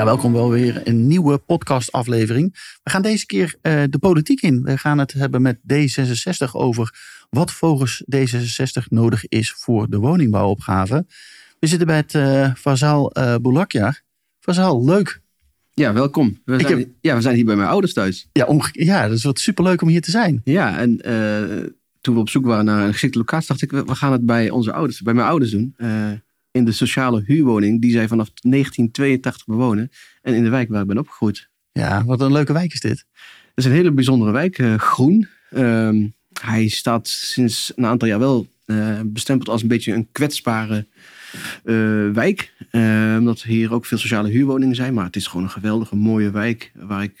Ja, welkom wel weer een nieuwe podcastaflevering. We gaan deze keer uh, de politiek in. We gaan het hebben met D66 over wat volgens D66 nodig is voor de woningbouwopgave. We zitten bij het uh, Fazal uh, Boulakjar. Fazal, leuk. Ja, welkom. We zijn, heb... ja, we zijn hier bij mijn ouders thuis. Ja, omge... ja dat is wat superleuk om hier te zijn. Ja, en toen we op zoek waren naar een geschikte locatie, dacht ik, we gaan het bij onze ouders, bij mijn ouders doen in de sociale huurwoning die zij vanaf 1982 bewonen. En in de wijk waar ik ben opgegroeid. Ja, wat een leuke wijk is dit. Het is een hele bijzondere wijk, uh, groen. Uh, hij staat sinds een aantal jaar wel uh, bestempeld als een beetje een kwetsbare uh, wijk. omdat hier ook veel sociale huurwoningen zijn. Maar het is gewoon een geweldige, mooie wijk waar ik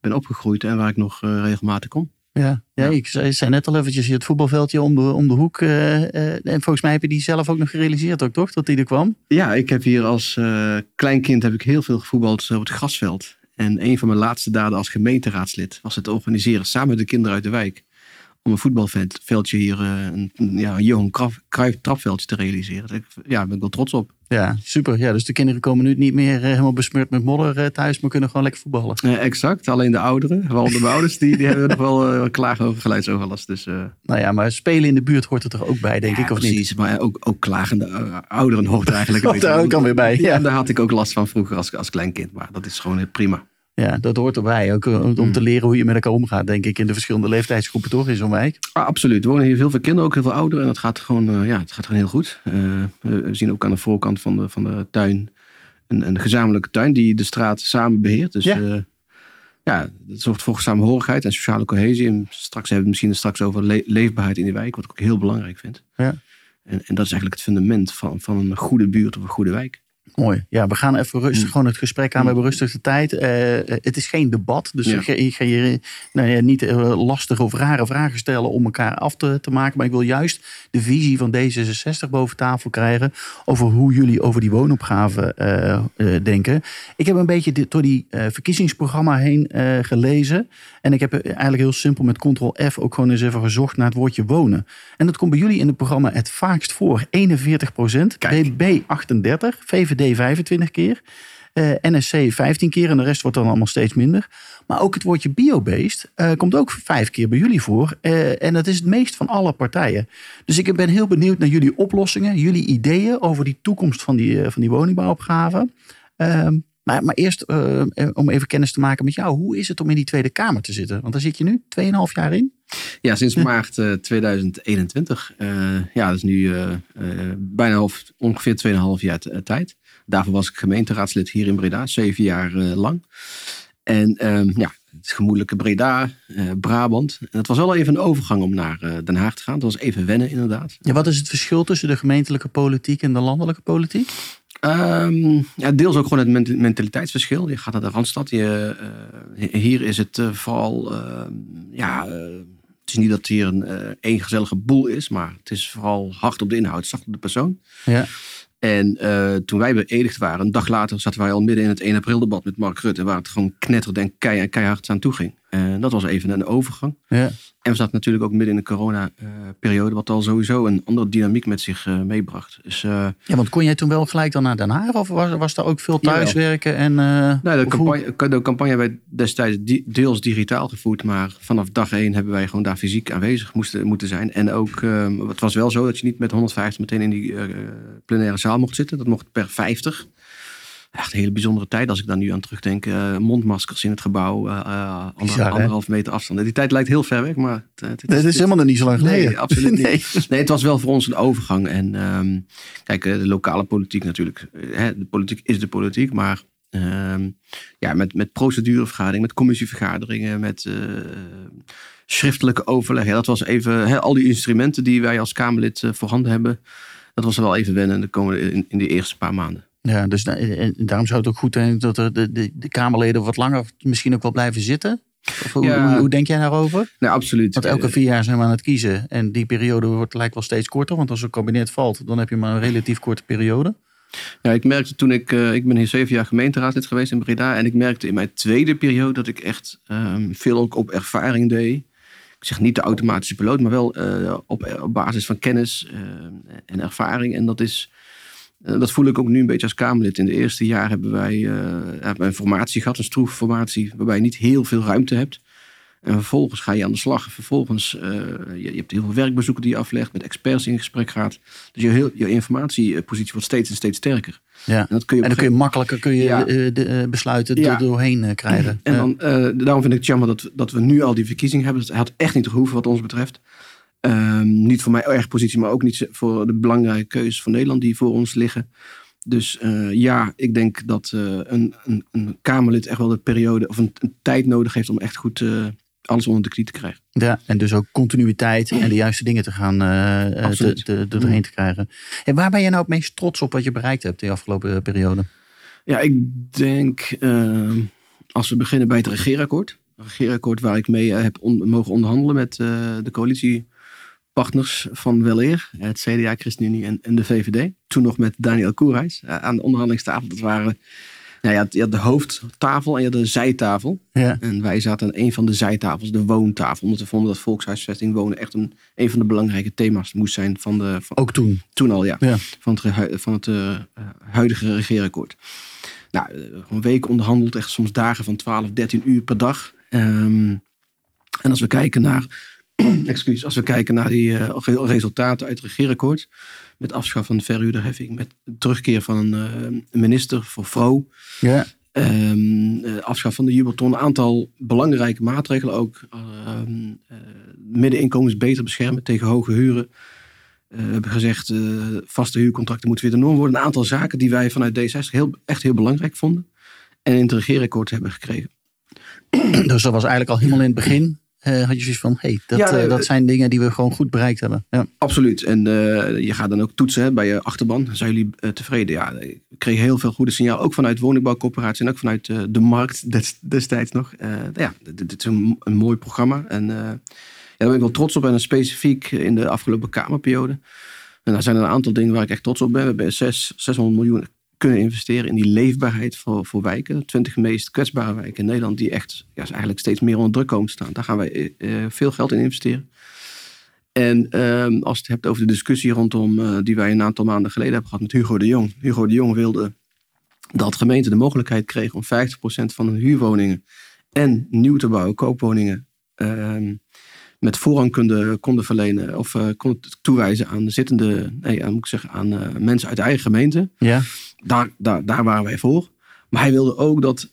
ben opgegroeid en waar ik nog regelmatig kom. Ja, ja, ik zei net al eventjes, het voetbalveldje om de, om de hoek. Uh, en volgens mij heb je die zelf ook nog gerealiseerd ook, toch? Dat die er kwam? Ja, ik heb hier als uh, kleinkind heb ik heel veel gevoetbald op het grasveld. En een van mijn laatste daden als gemeenteraadslid was het organiseren samen met de kinderen uit de wijk om een voetbalveldje hier, eh, een, ja, een Johan Cruijff trapveldje te realiseren. Daar ja, ben ik wel trots op. Ja, super. Ja, dus de kinderen komen nu niet meer eh, helemaal besmeurd met modder eh, thuis, maar kunnen gewoon lekker voetballen. Uh, exact. Alleen de ouderen, vooral de ouders, die, die hebben nog wel uh, klagen over geluidsoverlast. Dus, Nou ja, maar spelen in de buurt hoort er toch ook bij, denk ik, of precies, niet? maar ook, ook klagende ouderen hoort er eigenlijk een beetje. Daar ook weer bij. Ja. ja, daar had ik ook last van vroeger als, als klein kind, maar dat is gewoon prima. Ja, dat hoort erbij. Ook om te hmm. leren hoe je met elkaar omgaat, denk ik, in de verschillende leeftijdsgroepen toch in zo'n wijk. Ah, absoluut. Er wonen hier veel, veel kinderen, ook heel veel ouderen. En dat gaat gewoon, uh, ja, het gaat gewoon heel goed. Uh, we zien ook aan de voorkant van de, van de tuin een, een gezamenlijke tuin die de straat samen beheert. Dus ja. Uh, ja, dat zorgt voor samenhorigheid en sociale cohesie. En straks hebben we misschien straks over le leefbaarheid in die wijk, wat ik ook heel belangrijk vind. Ja. En, en dat is eigenlijk het fundament van, van een goede buurt of een goede wijk. Mooi. Ja, we gaan even rustig mm. gewoon het gesprek aan. We hebben rustig de tijd. Uh, het is geen debat. Dus ja. ik ga je nou ja, niet uh, lastige of rare vragen stellen om elkaar af te, te, maken. Maar ik wil juist de visie van D66 boven tafel krijgen. Over hoe jullie over die woonopgave uh, denken. Ik heb een beetje dit, door die verkiezingsprogramma heen gelezen. En ik heb eigenlijk heel simpel met Ctrl-F ook gewoon eens even gezocht naar het woordje wonen. En dat komt bij jullie in het programma het vaakst voor. 41 procent. DB 38. VVD 25 keer. Uh, NSC 15 keer en de rest wordt dan allemaal steeds minder. Maar ook het woordje biobased uh, komt ook vijf keer bij jullie voor. Uh, en dat is het meest van alle partijen. Dus ik ben heel benieuwd naar jullie oplossingen, jullie ideeën over die toekomst van die, van die woningbouwopgave. Ehm, maar, maar eerst om even kennis te maken met jou. Hoe is het om in die Tweede Kamer te zitten? Want daar zit je nu 2,5 jaar in. Ja, sinds maart 2021. ja, dat is nu bijna of, ongeveer 2,5 jaar tijd. Daarvoor was ik gemeenteraadslid hier in Breda, zeven jaar uh, lang. En um, ja, het gemoedelijke Breda, uh, Brabant. En het was wel even een overgang om naar uh, Den Haag te gaan. Het was even wennen inderdaad. Ja, wat is het verschil tussen de gemeentelijke politiek en de landelijke politiek? Um, ja, deels ook gewoon het mentaliteitsverschil. Je gaat naar de Randstad. Je, hier is het vooral, ehm, ja, het is niet dat hier een één gezellige boel is, maar het is vooral hard op de inhoud, zacht op de persoon. Ja. En uh, toen wij beëdigd waren, een dag later zaten wij al midden in het 1 april debat met Mark Rutte. Waar het gewoon knetterde en kei, keihard aan toe ging. En dat was even een overgang. Ja. En we zaten natuurlijk ook midden in de corona-periode, wat al sowieso een andere dynamiek met zich uh, meebracht. Dus, uh, ja, want kon jij toen wel gelijk dan naar Den Haag? Of was, was daar ook veel thuiswerken? En, uh, nee, de, campagne, de campagne werd destijds deels digitaal gevoerd, maar vanaf dag één hebben wij gewoon daar fysiek aanwezig moesten, moeten zijn. En ook, het was wel zo dat je niet met 150 meteen in die plenaire zaal mocht zitten. Dat mocht per 50. Echt een hele bijzondere tijd als ik daar nu aan terugdenk. Uh, mondmaskers in het gebouw, uh, ander, anderhalf meter afstand. Die tijd lijkt heel ver weg, maar... Het, het, is, is helemaal nog niet zo lang geleden. Nee, absoluut niet. Nee. het was wel voor ons een overgang. En um, kijk, de lokale politiek natuurlijk. Hè, de politiek is de politiek, maar... Um, ja, met, met procedurevergaderingen, met commissievergaderingen, met schriftelijke overleg. Ja, dat was even, hè, al die instrumenten die wij als Kamerlid voorhanden hebben, dat was wel even wennen de komende, in, in de eerste paar maanden. Ja, dus daarom zou het ook goed zijn dat de, de, de Kamerleden wat langer misschien ook wel blijven zitten. hoe, hoe, denk jij daarover? Nee, absoluut. Want elke vier jaar zijn we aan het kiezen. En die periode wordt, lijkt wel steeds korter. Want als een kabinet valt, dan heb je maar een relatief korte periode. Ja, ik merkte toen ik, uh, ik ben hier zeven jaar gemeenteraadlid geweest in Breda. En ik merkte in mijn tweede periode dat ik echt um, veel ook op ervaring deed. Ik zeg niet de automatische piloot, maar wel uh, op, op, basis van kennis uh, en ervaring. En dat is eh, dat voel ik ook nu een beetje als Kamerlid. In de eerste jaar hebben wij een formatie gehad, een stroefformatie, waarbij je niet heel veel ruimte hebt. En vervolgens ga je aan de slag. Vervolgens, uh, je, je, hebt heel veel werkbezoeken die je aflegt, met experts in gesprek gaat. Dus je, heel, je informatiepositie wordt steeds en steeds sterker. Ja. En, dat kun je en dan kun je makkelijker kun je ja. de, besluiten ja. er doorheen krijgen. En dan, daarom vind ik het jammer dat, dat we nu al die verkiezing hebben. Het had echt niet gehoeven wat ons betreft. Um, niet voor mijn eigen positie, maar ook niet voor de belangrijke keuzes van Nederland die voor ons liggen. Dus uh, ja, ik denk dat uh, een, een, een, Kamerlid echt wel de periode of een, een tijd nodig heeft om echt goed uh, alles onder de knie te krijgen. Ja, en dus ook continuïteit en de juiste dingen te gaan te, te, doorheen te krijgen. En waar ben je nou het meest trots op wat je bereikt hebt de afgelopen periode? Ja, ik denk ehm, als we beginnen bij het regeerakkoord. Een regeerakkoord waar ik mee heb on mogen onderhandelen met de coalitie partners van Weleer, het CDA, ChristenUnie en, en de VVD. Toen nog met Daniel Koerijs uh, aan de onderhandelingstafel. Dat waren, nou ja, je had de hoofdtafel en je had de zijtafel. Ja. En wij zaten aan een van de zijtafels, de woontafel. Omdat we vonden dat volkshuisvesting wonen echt een, een van de belangrijke thema's moest zijn. Van de, van, Ook toen? Toen al, ja. ja. Van het, van het uh, huidige regeerakkoord. Nou, een week onderhandeld, echt soms dagen van 12, 13 uur per dag. Um, en als we kijken naar excuus, als we kijken naar die uh, resultaten uit het regeerakkoord. Met afschaf van de verhuurderheffing, met terugkeer van een uh, minister voor vrouw. Ja. Um, uh, afschaf van de jubelton. Een aantal belangrijke maatregelen ook. Ehm, middeninkomens beter beschermen tegen hoge huren. we hebben gezegd, vaste huurcontracten moeten weer de norm worden. Een aantal zaken die wij vanuit D66 heel, echt heel belangrijk vonden. En in het regeerakkoord hebben gekregen. Dus dat was eigenlijk al helemaal in het begin uh, had je zoiets van, hey, dat, ja, uh, dat zijn dingen die we gewoon goed bereikt hebben. Ja. Absoluut. En je gaat dan ook toetsen hè, bij je achterban. Zijn jullie tevreden? Ja, ik kreeg heel veel goede signaal. Ook vanuit woningbouwcorporatie en ook vanuit de markt destijds nog. ja, dit, dit, is een, een, mooi programma. En ja, daar ben ik wel trots op. En specifiek in de afgelopen Kamerperiode. En daar zijn er een aantal dingen waar ik echt trots op ben. We hebben 6, 600 miljoen kunnen investeren in die leefbaarheid voor, voor wijken. 20 meest kwetsbare wijken in Nederland die echt ja, eigenlijk steeds meer onder druk komen te staan. Daar gaan wij uh, veel geld in investeren. En uh, als je het hebt over de discussie rondom uh, die wij een aantal maanden geleden hebben gehad met Hugo de Jong. Hugo de Jong wilde dat gemeenten de mogelijkheid kregen om 50% van hun huurwoningen en nieuw te bouwen, koopwoningen, ehm, met voorrang konden, konden verlenen of uh, konden toewijzen aan de zittende, nee, aan, moet ik zeggen, aan mensen uit de eigen gemeente. Ja. Daar, daar, daar waren wij voor. Maar hij wilde ook dat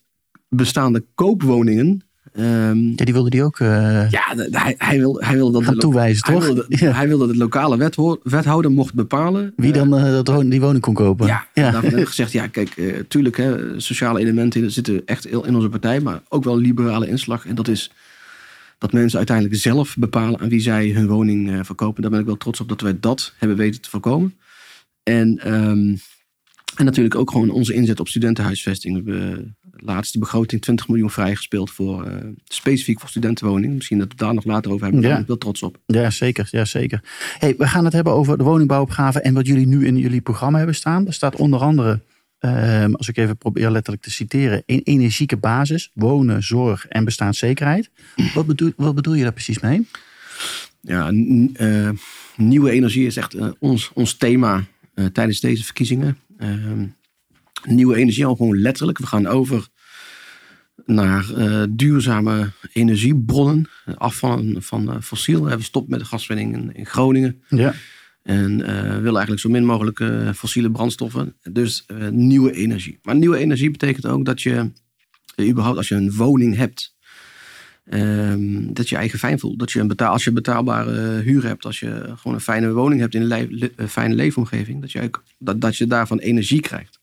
bestaande koopwoningen. Um, ja, die wilde die ook. Uh, ja, hij, hij, wilde, hij wilde dat. Gaan toewijzen, hij toch? Wilde, ja. Hij wilde dat de lokale wethouder mocht bepalen. Wie dan dat, die woning kon kopen. Ja, ja. daarvan heb ik gezegd: ja, kijk, tuurlijk, hè, sociale elementen zitten echt in onze partij. Maar ook wel liberale inslag. En dat is dat mensen uiteindelijk zelf bepalen aan wie zij hun woning verkopen. Daar ben ik wel trots op dat wij dat hebben weten te voorkomen. En. Um, en natuurlijk ook gewoon onze inzet op studentenhuisvesting. We hebben de laatste begroting 20 miljoen vrijgespeeld voor uh, specifiek voor studentenwoningen. Misschien dat we daar nog later over hebben. Daar ben ik wel trots op. Ja, zeker. Ja, zeker. Hey, we gaan het hebben over de woningbouwopgave en wat jullie nu in jullie programma hebben staan. Er staat onder andere, uh, als ik even probeer letterlijk te citeren, een energieke basis, wonen, zorg en bestaanszekerheid. Wat bedoel, wat bedoel je daar precies mee? Ja, uh, nieuwe energie is echt ons, ons thema tijdens deze verkiezingen. Ehm, nieuwe energie al gewoon letterlijk. We gaan over naar duurzame energiebronnen. Af van, van fossiel. We stoppen met de gaswinning in, in Groningen. Ja. En uh, willen eigenlijk zo min mogelijk uh, fossiele brandstoffen. Dus uh, nieuwe energie. Maar nieuwe energie betekent ook dat je überhaupt als je een woning hebt, um, dat je eigen fijn voelt. Dat je een betaal, als je betaalbare huur hebt, als je gewoon een fijne woning hebt in een, fijne leefomgeving, dat je, dat, dat je daarvan energie krijgt.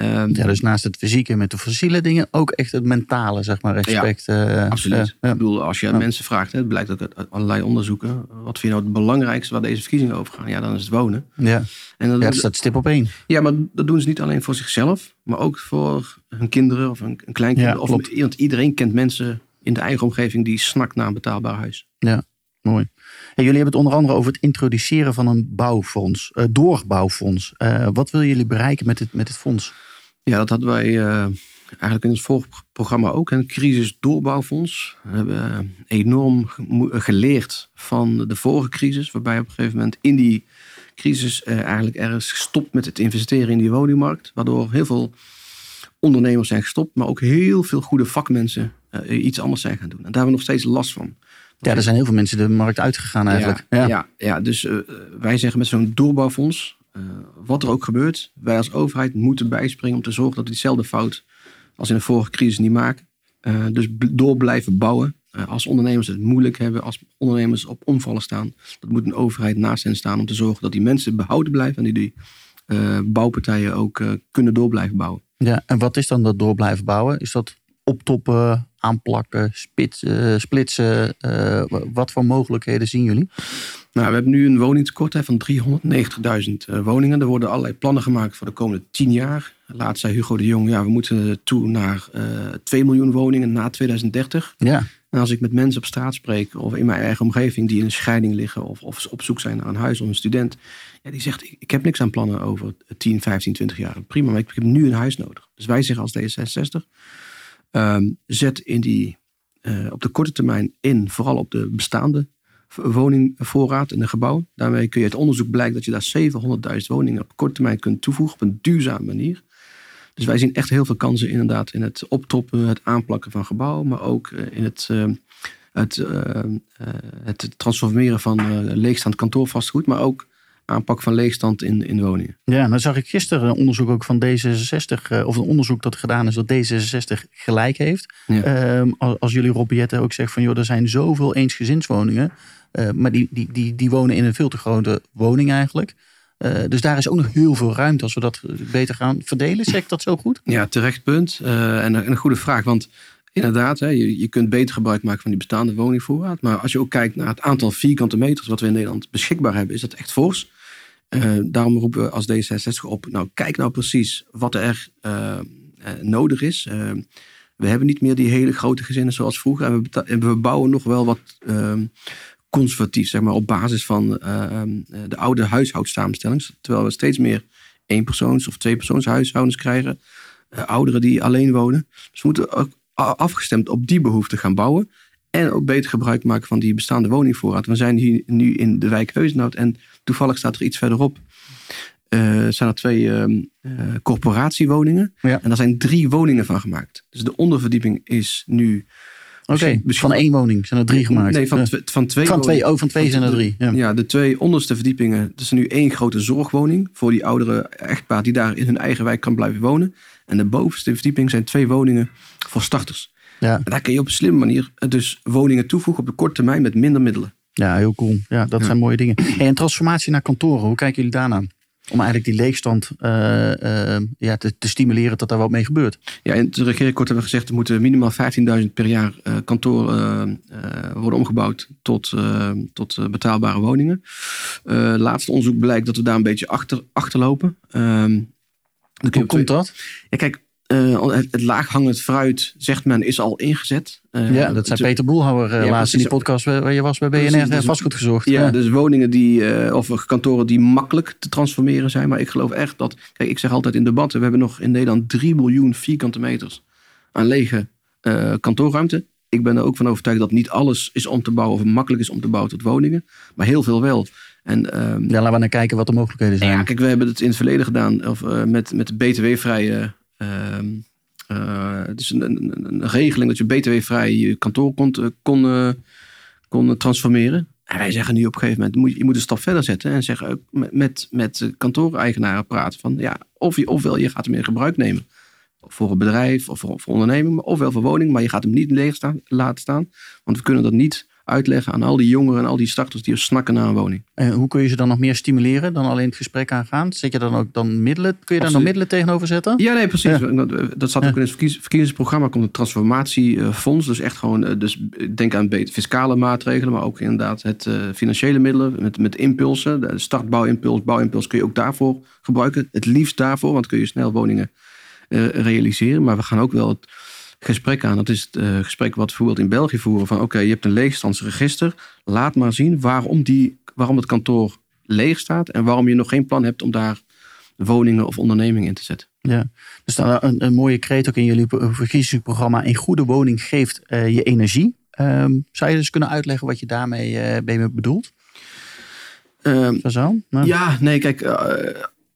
Um, ja, dus naast het fysieke met de fossiele dingen ook echt het mentale, zeg maar, respect. Ja, absoluut. Ja. Ik bedoel, als je mensen vraagt, hè, het blijkt ook uit allerlei onderzoeken, wat vind je nou het belangrijkste waar deze verkiezingen over gaan? Ja, dan is het wonen. Ja, en dat, ja, dat staat stip op één. Ja, maar dat doen ze niet alleen voor zichzelf, maar ook voor hun kinderen of een, een kleinkind. Ja, of want iedereen kent mensen in de eigen omgeving die snakt naar een betaalbaar huis. Ja, mooi. En jullie hebben het onder andere over het introduceren van een bouwfonds, uh, doorbouwfonds. Uh, wat willen jullie bereiken met het, met het fonds? Ja, dat hadden wij uh, eigenlijk in het vorige programma ook. Een crisis-doorbouwfonds. We hebben enorm geleerd van de vorige crisis, waarbij op een gegeven moment in die crisis eigenlijk ergens gestopt met het investeren in die woningmarkt. Waardoor heel veel ondernemers zijn gestopt, maar ook heel veel goede vakmensen iets anders zijn gaan doen. En daar hebben we nog steeds last van. Ja, er zijn heel veel mensen de markt uitgegaan eigenlijk. Ja, ja. ja, dus uh, wij zeggen met zo'n doorbouwfonds, uh, wat er ook gebeurt, wij als overheid moeten bijspringen om te zorgen dat we diezelfde fout als in de vorige crisis niet maken. Uh, dus door blijven bouwen. als ondernemers het moeilijk hebben, als ondernemers op omvallen staan, dat moet een overheid naast hen staan om te zorgen dat die mensen behouden blijven en die die bouwpartijen ook kunnen door blijven bouwen. Ja, en wat is dan dat door blijven bouwen? Is dat optoppen, aanplakken, spitsen, splitsen? Uh, wat voor mogelijkheden zien jullie? Nou, we hebben nu een woningtekort hè, van 390.000 uh, woningen. Er worden allerlei plannen gemaakt voor de komende 10 jaar. Laatst zei Hugo de Jong, ja, we moeten toe naar uh, eh, 2 miljoen woningen na 2030. Ja. En als ik met mensen op straat spreek of in mijn eigen omgeving die in een scheiding liggen of, of op zoek zijn naar een huis of een student, ja, die zegt: Ik heb niks aan plannen over 10, 15, 20 jaar. Prima, maar ik heb nu een huis nodig. Dus wij zeggen als D66 Um, zet in die, uh, op de korte termijn in, vooral op de bestaande woningvoorraad in de gebouwen. Daarmee kun je het onderzoek blijkt dat je daar 700.000 woningen op korte termijn kunt toevoegen op een duurzame manier. Dus wij zien echt heel veel kansen inderdaad in het optoppen, het aanplakken van gebouwen, maar ook in het, uh, het, uh, het transformeren van leegstaand kantoorvastgoed, maar ook aanpak van leegstand in, in woningen. Ja, dan zag ik gisteren een onderzoek ook van D66, eh, of een onderzoek dat gedaan is dat D66 gelijk heeft. Ehm, als, jullie Rob ook zegt van joh, er zijn zoveel eensgezinswoningen, uh, maar die, die, die, die wonen in een veel te grote woning eigenlijk. Uh, dus daar is ook nog heel veel ruimte als we dat beter gaan verdelen. Zeg ik dat zo goed? Ja, terecht punt. en, en, een goede vraag. Want Inderdaad, hè, je, je kunt beter gebruik maken van die bestaande woningvoorraad. Maar als je ook kijkt naar het aantal vierkante meters wat we in Nederland beschikbaar hebben, is dat echt fors. Uh, daarom roepen we als D66 op, nou kijk nou precies wat er uh, nodig is. We hebben niet meer die hele grote gezinnen zoals vroeger. En we, we bouwen nog wel wat ehm, conservatief, zeg maar, op basis van ehm, de oude huishoudsamenstelling. Terwijl we steeds meer eenpersoons- of tweepersoons huishoudens krijgen. ouderen die alleen wonen. Dus we moeten ook afgestemd op die behoeften gaan bouwen. En ook beter gebruik maken van die bestaande woningvoorraad. We zijn hier nu in de wijk Heusnout en toevallig staat er iets verderop. Uh, zijn er twee uh, corporatiewoningen. En daar zijn drie woningen van gemaakt. Dus de onderverdieping is nu. Oké, van één woning zijn er drie gemaakt. Nee, van, van twee. Van twee, oh, van twee zijn er drie. Ja. ja. de twee onderste verdiepingen. Dat is nu één grote zorgwoning voor die oudere echtpaar die daar in hun eigen wijk kan blijven wonen. En de bovenste verdieping zijn twee woningen voor starters. Ja. En daar kun je op een slimme manier dus woningen toevoegen op de korte termijn met minder middelen. Ja, heel cool. Ja, dat zijn mooie dingen. En transformatie naar kantoren, hoe kijken jullie daarna? Om eigenlijk die leegstand uh, uh, ja, te, te, stimuleren dat daar wat mee gebeurt. Ja, in het regeerakkoord hebben we gezegd... er moeten minimaal 15.000 per jaar uh, kantoren worden omgebouwd... tot, tot betaalbare woningen. laatste onderzoek blijkt dat we daar een beetje achter, achterlopen. Ehm, hoe komt dat? Ja, kijk, uh, het, laaghangend fruit, zegt men, is al ingezet. Uh, ja, dat zei Peter Boelhouwer uh, laatst in die podcast waar je was bij BNR precies, dus, vastgoed gezocht. Ja, ja, dus woningen die, of kantoren die makkelijk te transformeren zijn. Maar ik geloof echt dat, kijk, ik zeg altijd in debatten, we hebben nog in Nederland 3 miljoen vierkante meters aan lege kantoorruimte. Ik ben er ook van overtuigd dat niet alles is om te bouwen of makkelijk is om te bouwen tot woningen. Maar heel veel wel. En, um, ja, laten we naar kijken wat de mogelijkheden zijn. Ja, kijk, we hebben het in het verleden gedaan of, met, met de BTW-vrije Ehm, het is een, een, een, regeling dat je btw-vrij je kantoor kon, kon, uh, kon transformeren. En wij zeggen nu op een gegeven moment, moet, je moet een stap verder zetten en zeggen met, met, met kantoor-eigenaren praten van ja, of je, ofwel je gaat hem in gebruik nemen voor een bedrijf of voor, onderneming, ofwel voor woning, maar je gaat hem niet leeg laten staan, want we kunnen dat niet uitleggen aan al die jongeren en al die starters die snakken naar een woning. En hoe kun je ze dan nog meer stimuleren dan alleen het gesprek aangaan? Zet je dan ook dan middelen? Kun je daar nog middelen tegenover zetten? Ja, nee, precies. Dat, dat zat ook in het verkiezingsprogramma. Komt een transformatiefonds. Dus echt gewoon, eh, dus denk aan fiscale maatregelen, maar ook inderdaad het financiële middelen met, met impulsen. De startbouwimpuls, bouwimpuls kun je ook daarvoor gebruiken. Het liefst daarvoor, want kun je snel woningen uh, realiseren. Maar we gaan ook wel het gesprek aan. Dat is het uh, gesprek wat we bijvoorbeeld in België voeren. Van oké, je hebt een leegstandsregister. Laat maar zien waarom, die, waarom het kantoor leeg staat. En waarom je nog geen plan hebt om daar woningen of ondernemingen in te zetten. Ja, er staat een, een mooie kreet ook in jullie verkiezingsprogramma. Een goede woning geeft uh, je energie. Um, zou je dus kunnen uitleggen wat je daarmee uh, bedoelt? Um, zo? Nou. Ja, nee, kijk,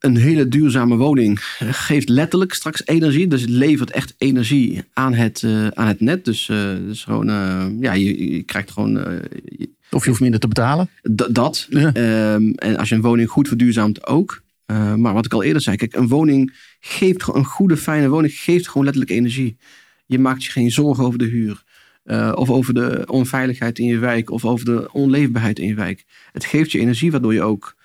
een hele duurzame woning geeft letterlijk straks energie. Dus het levert echt energie aan het, uh, aan het net. Dus, uh, dus gewoon, uh, ja, je, je, krijgt gewoon. Je, of je hoeft minder te betalen. Dat. Ja. Um, en als je een woning goed verduurzaamt ook. maar wat ik al eerder zei, kijk, een woning geeft een goede, fijne woning geeft gewoon letterlijk energie. Je maakt je geen zorgen over de huur. of over de onveiligheid in je wijk. Of over de onleefbaarheid in je wijk. Het geeft je energie, waardoor je ook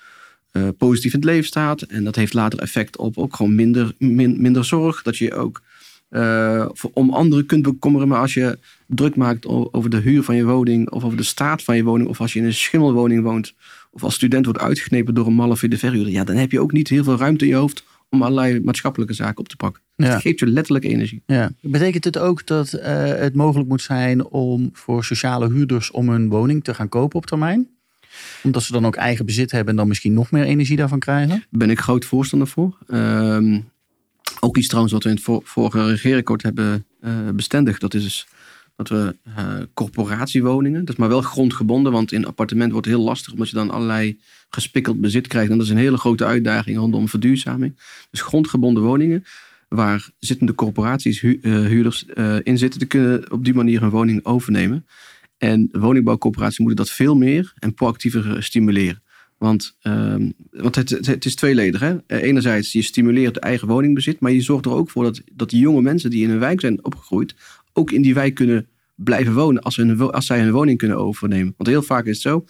uh, positief in het leven staat. En dat heeft later effect op ook gewoon minder, minder zorg. Dat je ook uh, om anderen kunt bekommeren. Maar als je druk maakt over de huur van je woning. Of over de staat van je woning. Of als je in een schimmelwoning woont. Of als student wordt uitgeknepen door een malle de verhuurder. Ja, dan heb je ook niet heel veel ruimte in je hoofd om allerlei maatschappelijke zaken op te pakken. Ja. Het geeft je letterlijk energie. Ja. Betekent het ook dat uh, het mogelijk moet zijn om voor sociale huurders om een woning te gaan kopen op termijn? Omdat ze dan ook eigen bezit hebben en dan misschien nog meer energie daarvan krijgen? Ben ik groot voorstander voor. Um, ook iets trouwens wat we in het vorige regeerakkoord hebben uh, bestendigd. Dat is dus dat we uh, corporatiewoningen, dat is maar wel grondgebonden, want in appartement wordt het heel lastig omdat je dan allerlei gespikkeld bezit krijgt. En dat is een hele grote uitdaging rondom verduurzaming. Dus grondgebonden woningen, waar zittende corporaties, hu uh, huurders in zitten, te kunnen op die manier een woning overnemen. En woningbouwcoöperaties moeten dat veel meer en proactiever stimuleren. Want, um, want het, het, is tweeledig. Hè? Eh, enerzijds, je stimuleert de eigen woningbezit, maar je zorgt er ook voor dat, dat die jonge mensen die in een wijk zijn opgegroeid, ook in die wijk kunnen blijven wonen als, hun, als zij hun woning kunnen overnemen. Want heel vaak is het zo,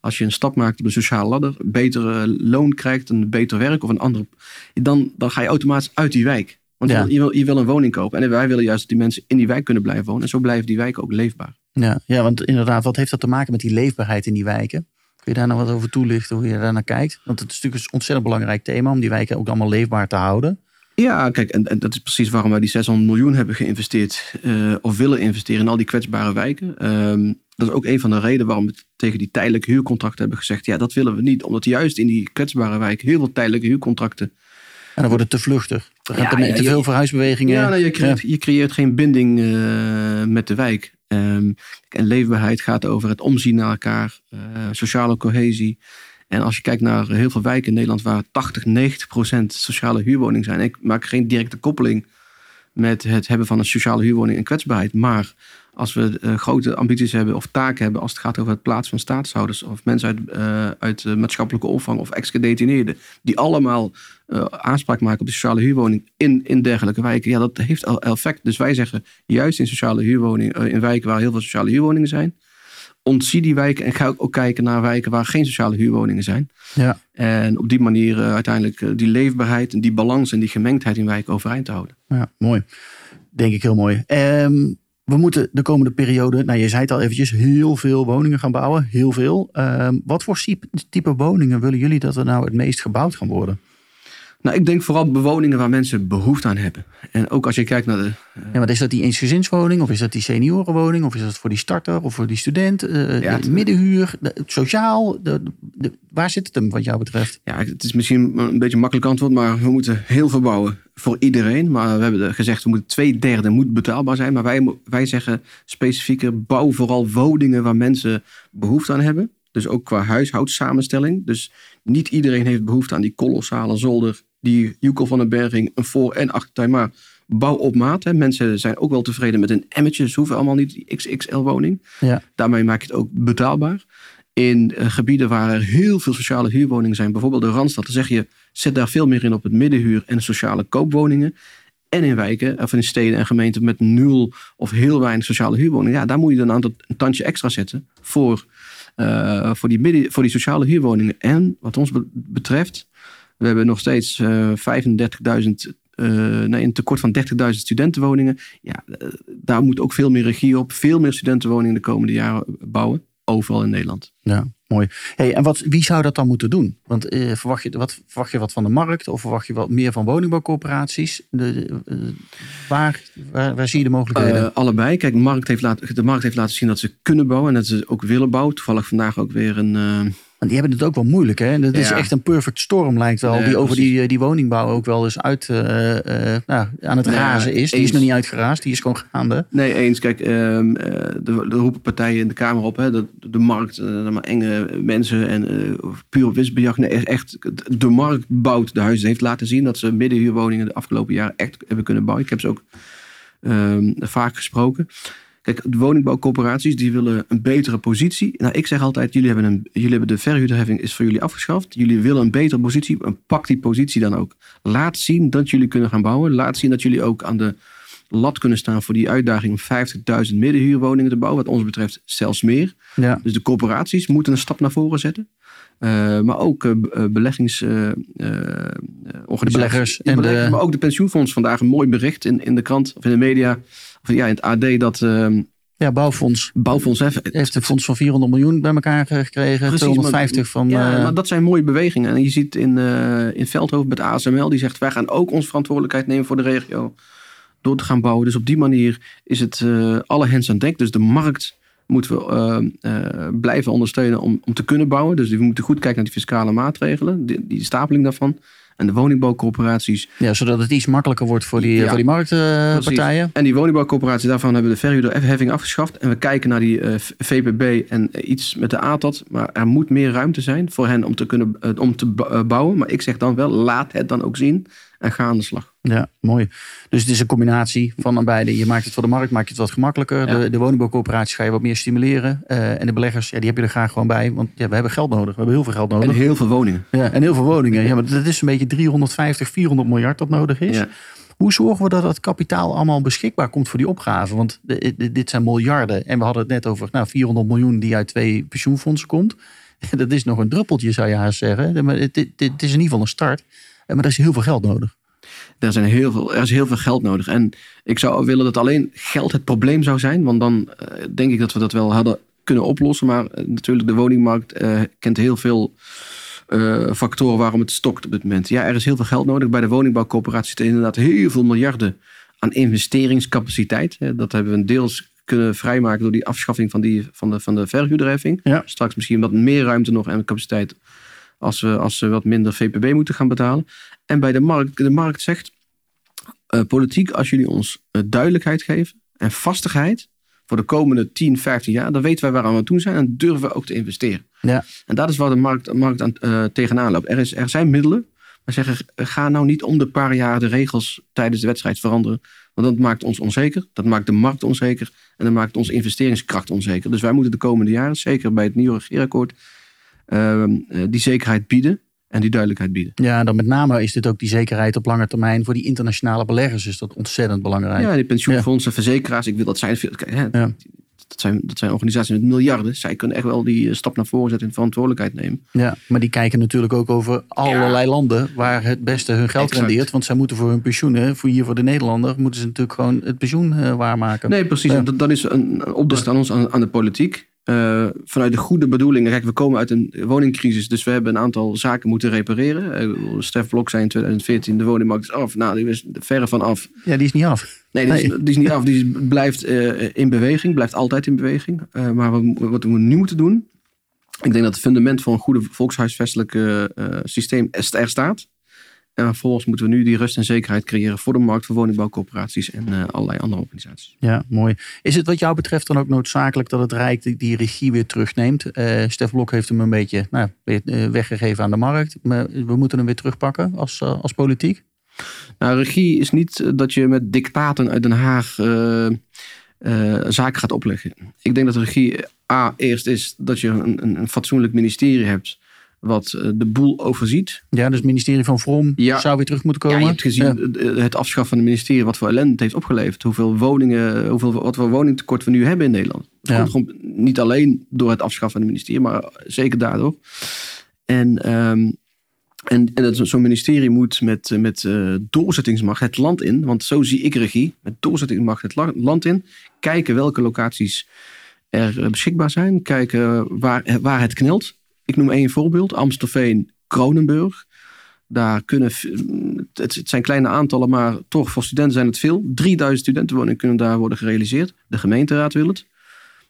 als je een stap maakt op de sociale ladder, betere loon krijgt, een beter werk of een andere, dan, dan ga je automatisch uit die wijk. Want je, wil, je wil een woning kopen. En wij willen juist dat die mensen in die wijk kunnen blijven wonen. En zo blijven die wijken ook leefbaar. Ja, ja, want inderdaad, wat heeft dat te maken met die leefbaarheid in die wijken? Kun je daar nou wat over toelichten, hoe je daar naar kijkt? Want het is natuurlijk een ontzettend belangrijk thema om die wijken ook allemaal leefbaar te houden. Ja, kijk, en, en dat is precies waarom wij die 600 miljoen hebben geïnvesteerd uh, of willen investeren in al die kwetsbare wijken. Um, dat is ook een van de redenen waarom we tegen die tijdelijke huurcontracten hebben gezegd, ja, dat willen we niet. Omdat juist in die kwetsbare wijken heel veel tijdelijke huurcontracten en dan wordt het te vluchtig. Er ja, te, veel verhuisbewegingen. Ja, nou, je, creëert, je, creëert, geen binding uh, met de wijk. Um, en leefbaarheid gaat over het omzien naar elkaar, uh, sociale cohesie. En als je kijkt naar heel veel wijken in Nederland waar 80, 90 procent sociale huurwoningen zijn. Ik maak geen directe koppeling met het hebben van een sociale huurwoning en kwetsbaarheid. Maar als we uh, grote ambities hebben of taken hebben als het gaat over het plaatsen van staatshouders of mensen uit, uh, uit maatschappelijke opvang of ex-gedetineerden, die allemaal aanspraak maken op de sociale huurwoning in, in dergelijke wijken, ja, dat heeft al effect. Dus wij zeggen juist in sociale huurwoningen, in wijken waar heel veel sociale huurwoningen zijn, ontzie die wijken en ga ook kijken naar wijken waar geen sociale huurwoningen zijn. Ja. En op die manier uiteindelijk die leefbaarheid en die balans en die gemengdheid in wijken overeind te houden. Ja, mooi. Denk ik heel mooi. Um, we moeten de komende periode, nou je zei het al eventjes, heel veel woningen gaan bouwen. Heel veel. Uh, wat voor type woningen willen jullie dat er nou het meest gebouwd gaan worden? Nou, ik denk vooral bewoningen waar mensen behoefte aan hebben. En ook als je kijkt naar de. Uh... Ja, maar is dat die eensgezinswoning? Of is dat die seniorenwoning? Of is dat voor die starter? Of voor die student? Uh, ja, middenhuur? sociaal? De, de, waar zit het hem wat jou betreft? Ja, het is misschien een beetje een makkelijk antwoord. Maar we moeten heel veel bouwen voor iedereen. Maar we hebben gezegd, we moeten twee derde moet betaalbaar zijn. Maar wij, wij zeggen specifieker, bouw vooral woningen waar mensen behoefte aan hebben. Dus ook qua huishoudsamenstelling. Dus niet iedereen heeft behoefte aan die kolossale zolder die Juco van den Berging een voor- en achtertuin. Maar bouw op maat. Hè. Mensen zijn ook wel tevreden met een emmetje. Ze hoeven allemaal niet die XXL-woning. Ja. Daarmee maak je het ook betaalbaar. In gebieden waar er heel veel sociale huurwoningen zijn, bijvoorbeeld de Randstad, dan zeg je, zet daar veel meer in op het middenhuur en sociale koopwoningen. En in wijken, of in steden en gemeenten met nul of heel weinig sociale huurwoningen. Ja, daar moet je dan een, een tandje extra zetten voor, uh, voor, die midden, voor die sociale huurwoningen. En wat ons betreft, we hebben nog steeds uh, 35.000 uh, nee, een tekort van 30.000 studentenwoningen. Ja, uh, daar moet ook veel meer regie op. Veel meer studentenwoningen de komende jaren bouwen. Overal in Nederland. Ja, mooi. Hey, en wat, wie zou dat dan moeten doen? Want uh, verwacht, je, wat, verwacht je wat van de markt? Of verwacht je wat meer van woningbouwcorporaties? De, waar, waar, waar, zie je de mogelijkheden? allebei. Kijk, de markt, heeft laten, de markt heeft laten zien dat ze kunnen bouwen. En dat ze ook willen bouwen. Toevallig vandaag ook weer een want die hebben het ook wel moeilijk. Hè? Dat is echt een perfect storm lijkt wel. die over die, eh, die woningbouw ook wel eens uit, uh, uh, nou, aan het razen is. Die is nog niet uitgeraasd. Die is gewoon gaande. Nee, eens. Kijk, um, de, roepen partijen in de Kamer op. Hè, de, de markt, maar enge mensen en puur winstbejag. Nee, echt, de markt bouwt de huizen. heeft laten zien dat ze middenhuurwoningen de afgelopen jaren echt hebben kunnen bouwen. Ik heb ze ook um, vaak gesproken. Kijk, de woningbouwcorporaties die willen een betere positie. Nou, ik zeg altijd, jullie hebben, een, jullie hebben de verhuurderheffing is voor jullie afgeschaft. Jullie willen een betere positie. Pak die positie dan ook. Laat zien dat jullie kunnen gaan bouwen. Laat zien dat jullie ook aan de lat kunnen staan voor die uitdaging om 50.000 middenhuurwoningen te bouwen. Wat ons betreft zelfs meer. Ja. Dus de corporaties moeten een stap naar voren zetten. Uh, maar ook uh, beleggingsorganisaties. Uh, en de... Maar ook de pensioenfonds. Vandaag een mooi bericht in, in de krant of in de media ja, in het AD dat... Uh, ja, bouwfonds. Bouwfonds heeft een fonds van 400 miljoen bij elkaar gekregen. Precies, 250 van. Ja, uh, maar dat zijn mooie bewegingen. En je ziet in, uh, in Veldhoven met ASML, die zegt: wij gaan ook onze verantwoordelijkheid nemen voor de regio. Door te gaan bouwen. Dus op die manier is het uh, alle hens aan dek. Dus de markt moeten we blijven ondersteunen om, om te kunnen bouwen. Dus we moeten goed kijken naar die fiscale maatregelen, die, die stapeling daarvan en de woningbouwcorporaties. Ja, zodat het iets makkelijker wordt voor die, voor die marktpartijen. en die woningbouwcorporaties, daarvan hebben we de verhuurderheffing afgeschaft. En we kijken naar die eh, VPB en iets met de ATAT. Maar er moet meer ruimte zijn voor hen om te kunnen uh, om te eh, bouwen. Maar ik zeg dan wel, laat het dan ook zien en ga aan de slag. Ja, mooi. Dus het is een combinatie van beide. Je maakt het voor de markt, maak je het wat gemakkelijker. De, de woningbouwcoöperaties ga je wat meer stimuleren. Uh, en de beleggers, ja, die heb je er graag gewoon bij. Want ja, we hebben geld nodig. We hebben heel veel geld nodig. En heel veel woningen. Ja, en heel veel woningen. Ja, maar dat is een beetje 350, 400 miljard dat nodig is. Ja. Hoe zorgen we dat dat kapitaal allemaal beschikbaar komt voor die opgave? Want dit zijn miljarden. En we hadden het net over nou, 400 miljoen die uit twee pensioenfondsen komt. Dat is nog een druppeltje, zou je haast zeggen. Maar het, het, het is in ieder geval een start. Maar er is heel veel geld nodig. Er, zijn heel veel, er is heel veel geld nodig. En ik zou willen dat alleen geld het probleem zou zijn. Want dan uh, denk ik dat we dat wel hadden kunnen oplossen. Maar uh, natuurlijk, de woningmarkt uh, kent heel veel factoren waarom het stokt op dit moment. Ja, er is heel veel geld nodig. Bij de woningbouwcoöperatie zitten inderdaad heel veel miljarden aan investeringscapaciteit. Dat hebben we deels kunnen vrijmaken door die afschaffing van, die, van, de, van de verhuurderheffing. Ja. Straks misschien wat meer ruimte nog en capaciteit als we, als we wat minder VPB moeten gaan betalen. En bij de markt, de markt zegt, uh, politiek, als jullie ons uh, duidelijkheid geven en vastigheid voor de komende 10, 15 jaar, dan weten wij waar we aan het doen zijn en durven we ook te investeren. Ja. En dat is waar de markt, markt aan, uh, tegenaan loopt. Er, is, er zijn middelen, maar zeggen, ga nou niet om de paar jaar de regels tijdens de wedstrijd veranderen. Want dat maakt ons onzeker, dat maakt de markt onzeker en dat maakt onze investeringskracht onzeker. Dus wij moeten de komende jaren, zeker bij het nieuwe regeerakkoord, eh, die zekerheid bieden en die duidelijkheid bieden. Ja, dan met name is dit ook die zekerheid op lange termijn voor die internationale beleggers is dat ontzettend belangrijk. Ja, die pensioenfondsen, verzekeraars, ik wil dat zijn veel. Ja, Dat zijn, dat zijn organisaties met miljarden. Zij kunnen echt wel die eh, stap naar voren zetten en verantwoordelijkheid nemen. Ja, maar die kijken natuurlijk ook over allerlei landen waar het beste hun geld rendeert. Want zij moeten voor hun pensioenen, voor hier voor de Nederlander, moeten ze natuurlijk gewoon het pensioen uh, waarmaken. Nee, precies. Ja. Dat, dat, is een opdracht aan ons, aan, aan de politiek. Uh, vanuit de goede bedoelingen. Kijk, we komen uit een woningcrisis, dus we hebben een aantal zaken moeten repareren. Uh, Stef Blok zei in 2014, de woningmarkt is af. Nou, die is verre van af. Ja, die is niet af. Nee, die, Is, die is, niet af. Die blijft uh, in beweging, blijft altijd in beweging. maar wat we nu moeten doen, ik denk dat het fundament van een goede volkshuisvestelijk systeem er staat. En vervolgens moeten we nu die rust en zekerheid creëren voor de markt, voor woningbouwcorporaties en uh, allerlei andere organisaties. Ja, mooi. Is het wat jou betreft dan ook noodzakelijk dat het Rijk die, regie weer terugneemt? Uh, Stef Blok heeft hem een beetje nou, uh, weggegeven aan de markt. Maar we moeten hem weer terugpakken als, als politiek? Nou, regie is niet dat je met dictaten uit Den Haag zaken gaat opleggen. Ik denk dat de regie A, eerst is dat je een, een, een fatsoenlijk ministerie hebt wat eh, de boel overziet. Ja, dus het ministerie van Vrom Ja. zou weer terug moeten komen. Ja, je hebt gezien Ja. het afschaffen van het ministerie, wat voor ellende het heeft opgeleverd. Hoeveel woningen, hoeveel, wat voor woningtekort we nu hebben in Nederland. Het komt gewoon niet alleen door het afschaffen van het ministerie, maar zeker daardoor. En, ehm, en, en dat zo'n ministerie moet met, met eh, doorzettingsmacht het land in, want zo zie ik regie, met doorzettingsmacht het la- land in, kijken welke locaties er eh, beschikbaar zijn, kijken waar, waar het knelt. Ik noem één voorbeeld, Amstelveen, Kronenburg. Daar kunnen, het, zijn kleine aantallen, maar toch voor studenten zijn het veel. 3000 studentenwoningen kunnen daar worden gerealiseerd. De gemeenteraad wil het.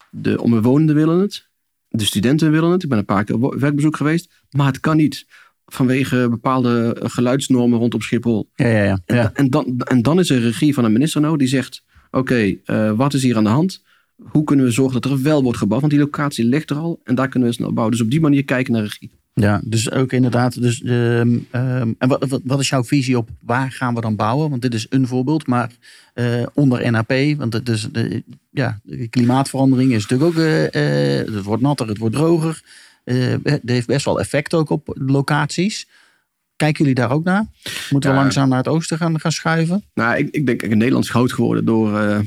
De omwonenden willen het. De studenten willen het. Ik ben een paar keer op werkbezoek geweest. Maar het kan niet vanwege bepaalde geluidsnormen rondom Schiphol. Ja, ja, ja. En, dan, en dan is er regie van een minister nodig die zegt... Oké, eh, wat is hier aan de hand? Hoe kunnen we zorgen dat er wel wordt gebouwd? Want die locatie ligt er al en daar kunnen we snel bouwen. Dus op die manier kijken naar regie. Ja, dus ook inderdaad. Dus, ehm, ehm, en wat, wat, wat is jouw visie op waar gaan we dan bouwen? Want dit is een voorbeeld, maar eh, onder NAP, want het is de, ja, de klimaatverandering is natuurlijk ook. eh, eh, het wordt natter, het wordt droger. Het heeft best wel effect ook op locaties. Kijken jullie daar ook naar? Moeten we Ja. langzaam naar het oosten gaan, gaan schuiven? Nou, ik, ik denk, kijk, Nederland is groot geworden door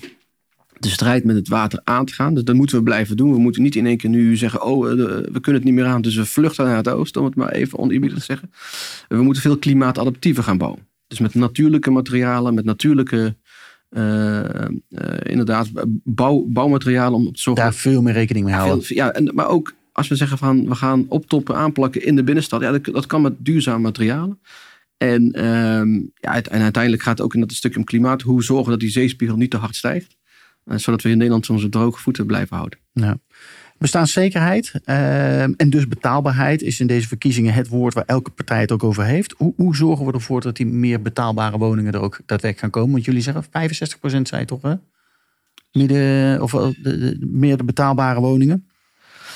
de strijd met het water aan te gaan. Dus dat moeten we blijven doen. We moeten niet in één keer nu zeggen, oh, eh, we kunnen het niet meer aan, dus we vluchten naar het oosten, om het maar even oneerbiedig te zeggen. We moeten veel klimaatadaptiever gaan bouwen. Dus met natuurlijke materialen, met natuurlijke, eh, eh, inderdaad, bouw, bouwmaterialen om te zorgen Daar veel meer rekening mee houden. veel, ja, en, maar ook als we zeggen van we gaan optoppen, aanplakken in de binnenstad. Ja, dat, dat kan met duurzame materialen. En, ehm, ja, en uiteindelijk gaat het ook in dat stukje om klimaat. Hoe zorgen dat die zeespiegel niet te hard stijgt. Eh, zodat we in Nederland onze droge voeten blijven houden. Ja. Bestaanszekerheid ehm, en dus betaalbaarheid is in deze verkiezingen het woord waar elke partij het ook over heeft. Hoe, hoe zorgen we ervoor dat die meer betaalbare woningen er ook daadwerkelijk gaan komen? Want jullie zeggen 65% zei toch? Midden, of de- meer de betaalbare woningen?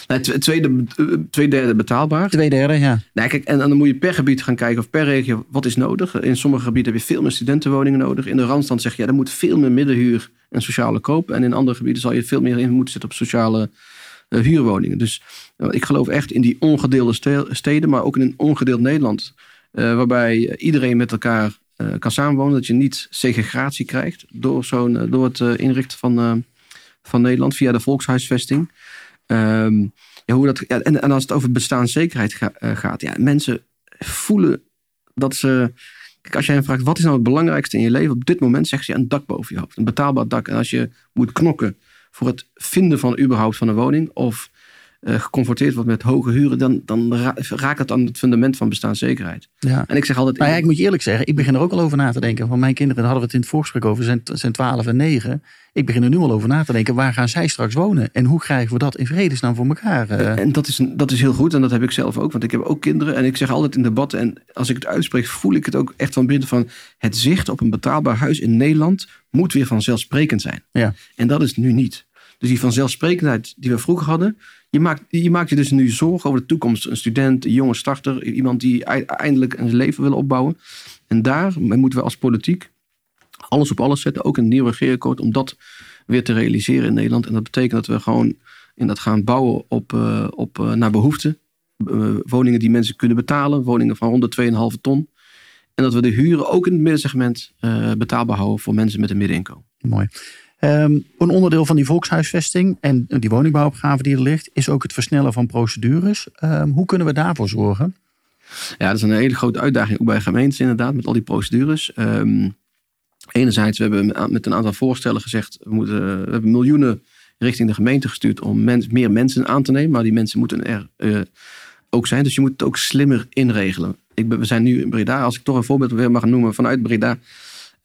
Nee, tw- tweede, eh, twee derde betaalbaar. Twee derde, ja. Nee, kijk, en, en dan moet je per gebied gaan kijken of per regio wat is nodig. In sommige gebieden heb je veel meer studentenwoningen nodig. In de Randstand zeg je ja, er moet veel meer middenhuur en sociale koop. En in andere gebieden zal je veel meer in moeten zetten op sociale eh, huurwoningen. Dus eh, ik geloof echt in die ongedeelde ste- steden, maar ook in een ongedeeld Nederland. waarbij iedereen met elkaar kan samenwonen. Dat je niet segregatie krijgt door, zo'n, door het inrichten van, van Nederland via de volkshuisvesting. Ehm, ja, hoe dat, en, en als het over bestaanszekerheid eh, gaat, ja, mensen voelen dat ze. Kijk, als jij hen vraagt wat is nou het belangrijkste in je leven op dit moment, zegt ze een dak boven je hoofd, een betaalbaar dak. En als je moet knokken voor het vinden van überhaupt van een woning of geconfronteerd wordt met hoge huren, dan, dan ra- raakt het aan het fundament van bestaanszekerheid. ja. En ik zeg altijd. Nou ja, ik moet je eerlijk zeggen, ik begin er ook al over na te denken. Van mijn kinderen, daar hadden we het in het voorgesprek over, zijn, zijn 12 en 9. Ik begin er nu al over na te denken, waar gaan zij straks wonen? En hoe krijgen we dat in vredesnaam voor elkaar? eh? En dat is, dat is heel goed en dat heb ik zelf ook. Want ik heb ook kinderen en ik zeg altijd in debatten... en als ik het uitspreek voel ik het ook echt van binnen van... het zicht op een betaalbaar huis in Nederland moet weer vanzelfsprekend zijn. Ja. En dat is nu niet. Dus die vanzelfsprekendheid die we vroeger hadden... je maakt je, maakt je dus nu zorgen over de toekomst. Een student, een jonge starter, iemand die ei- eindelijk een leven wil opbouwen. En daar moeten we als politiek alles op alles zetten. Ook een nieuwe regeerakkoord om dat weer te realiseren in Nederland. En dat betekent dat we gewoon in dat gaan bouwen op, eh, op, eh, naar behoefte. Eh, woningen die mensen kunnen betalen. Woningen van rond de 2,5 ton. En dat we de huren ook in het middensegment betaalbaar houden voor mensen met een middeninkomen. Mooi. Ehm, een onderdeel van die volkshuisvesting en die woningbouwopgave die er ligt, is ook het versnellen van procedures. Ehm, hoe kunnen we daarvoor zorgen? Ja, dat is een hele grote uitdaging ook bij gemeentes inderdaad, met al die procedures. Ehm, enerzijds, we hebben met een aantal voorstellen gezegd, we, moeten, we hebben miljoenen richting de gemeente gestuurd om meer mensen aan te nemen. Maar die mensen moeten er eh, ook zijn, dus je moet het ook slimmer inregelen. Ik we zijn nu in Breda, als ik toch een voorbeeld weer mag noemen vanuit Breda.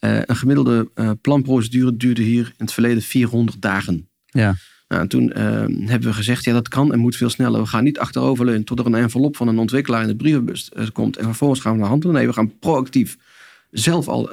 Eh, een gemiddelde eh, planprocedure duurde hier in het verleden 400 dagen. Ja. Nou, en toen eh, hebben we gezegd, ja dat kan en moet veel sneller. We gaan niet achteroverleunen tot er een envelop van een ontwikkelaar in de brievenbus komt. En vervolgens gaan we naar handen. Nee, we gaan proactief zelf al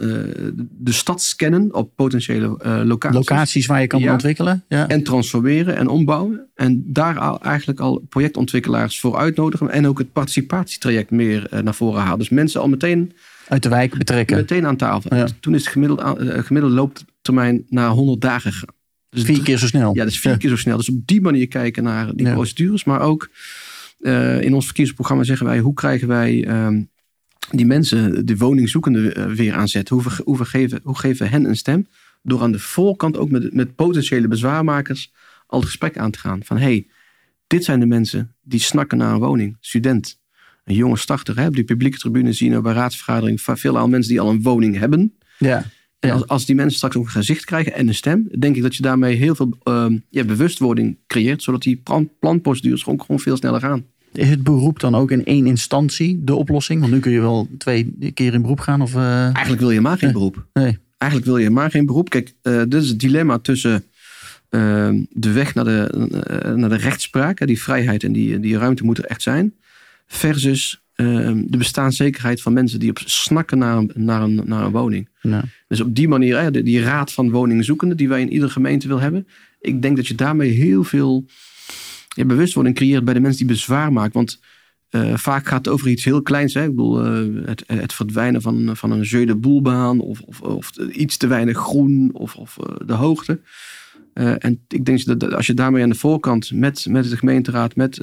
de stad scannen op potentiële locaties. Locaties waar je kan Ja. ontwikkelen. Ja. En transformeren en ombouwen. En daar al, eigenlijk al projectontwikkelaars voor uitnodigen. En ook het participatietraject meer naar voren halen. Dus mensen al meteen, Uit de wijk betrekken. meteen aan tafel. Ja. Toen is het eh, gemiddelde looptermijn naar 100 dagen gegaan. Dus vier keer zo snel. Ja, dus vier keer zo snel. Dus op die manier kijken naar die procedures. Maar ook uh, in ons verkiezingsprogramma zeggen wij... hoe krijgen wij um, die mensen, de woningzoekenden, uh, weer aan zet? Hoe, hoe, geven, hoe geven we hen een stem? Door aan de voorkant ook met, met potentiële bezwaarmakers... al het gesprek aan te gaan. Van hey, dit zijn de mensen die snakken naar een woning. Student, een jonge starter. Hè? Op die publieke tribune zien we bij raadsvergadering... veel al mensen die al een woning hebben... Ja. En als, als die mensen straks ook een gezicht krijgen en een stem, denk ik dat je daarmee heel veel uh, ja, bewustwording creëert, zodat die plan, planprocedures gewoon, gewoon veel sneller gaan. Is het beroep dan ook in één instantie de oplossing? Want nu kun je wel twee keer in beroep gaan. Of, uh... Eigenlijk wil je maar geen beroep. Nee. Eigenlijk wil je maar geen beroep. Kijk, uh, dit is het dilemma tussen ehm, de weg naar de, eh, naar de rechtspraak. Die vrijheid en die, die ruimte moet er echt zijn. Versus Ehm, de bestaanszekerheid van mensen die op snakken naar een, naar een, naar een woning. Dus op die manier, hè, die raad van woningzoekenden die wij in iedere gemeente wil hebben. Ik denk dat je daarmee heel veel ja, bewustwording creëert bij de mensen die bezwaar maken. Want uh, vaak gaat het over iets heel kleins. Hè? Ik bedoel, uh, het, het, verdwijnen van, van een jeu de boelbaan of, of, of iets te weinig groen of, of uh, de hoogte. en ik denk dat als je daarmee aan de voorkant met, met de gemeenteraad, met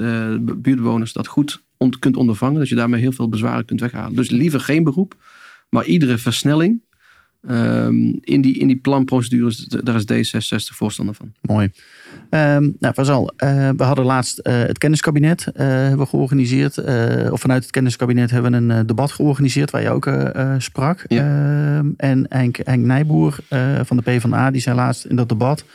buurtbewoners dat goed on, kunt ondervangen. Dat je daarmee heel veel bezwaren kunt weghalen. Dus liever geen beroep. Maar iedere versnelling um, in, die, in die planprocedures, daar is D66 voorstander van. Mooi. Um, nou, Vazal, uh, we hadden laatst uh, het kenniskabinet uh, hebben georganiseerd. of vanuit het kenniskabinet hebben we een debat georganiseerd waar je ook sprak. Ja. Ehm, en Henk, Henk Nijboer van de PvdA, die zei laatst in dat debat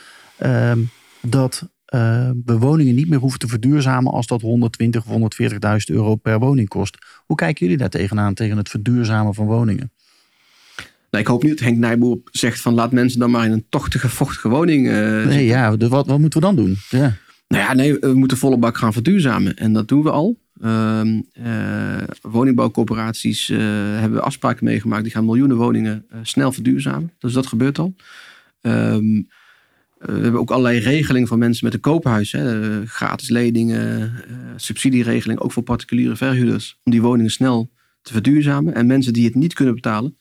dat uh, we woningen niet meer hoeven te verduurzamen als dat 120 of 140.000 euro per woning kost. Hoe kijken jullie daar tegenaan, tegen het verduurzamen van woningen? Nou, ik hoop niet dat Henk Nijboer zegt van laat mensen dan maar in een tochtige, vochtige woning uh, Nee, ja, wat, wat moeten we dan doen? Ja. Nou ja, nee, we moeten volle bak gaan verduurzamen. En dat doen we al. Uh, uh, woningbouwcorporaties hebben we afspraken meegemaakt. Die gaan miljoenen woningen snel verduurzamen. Dus dat gebeurt al. Ehm, eh, we hebben ook allerlei regelingen voor mensen met een koophuis. Hè. Eh, gratis leningen, uh, subsidieregeling, ook voor particuliere verhuurders. Om die woningen snel te verduurzamen. En mensen die het niet kunnen betalen,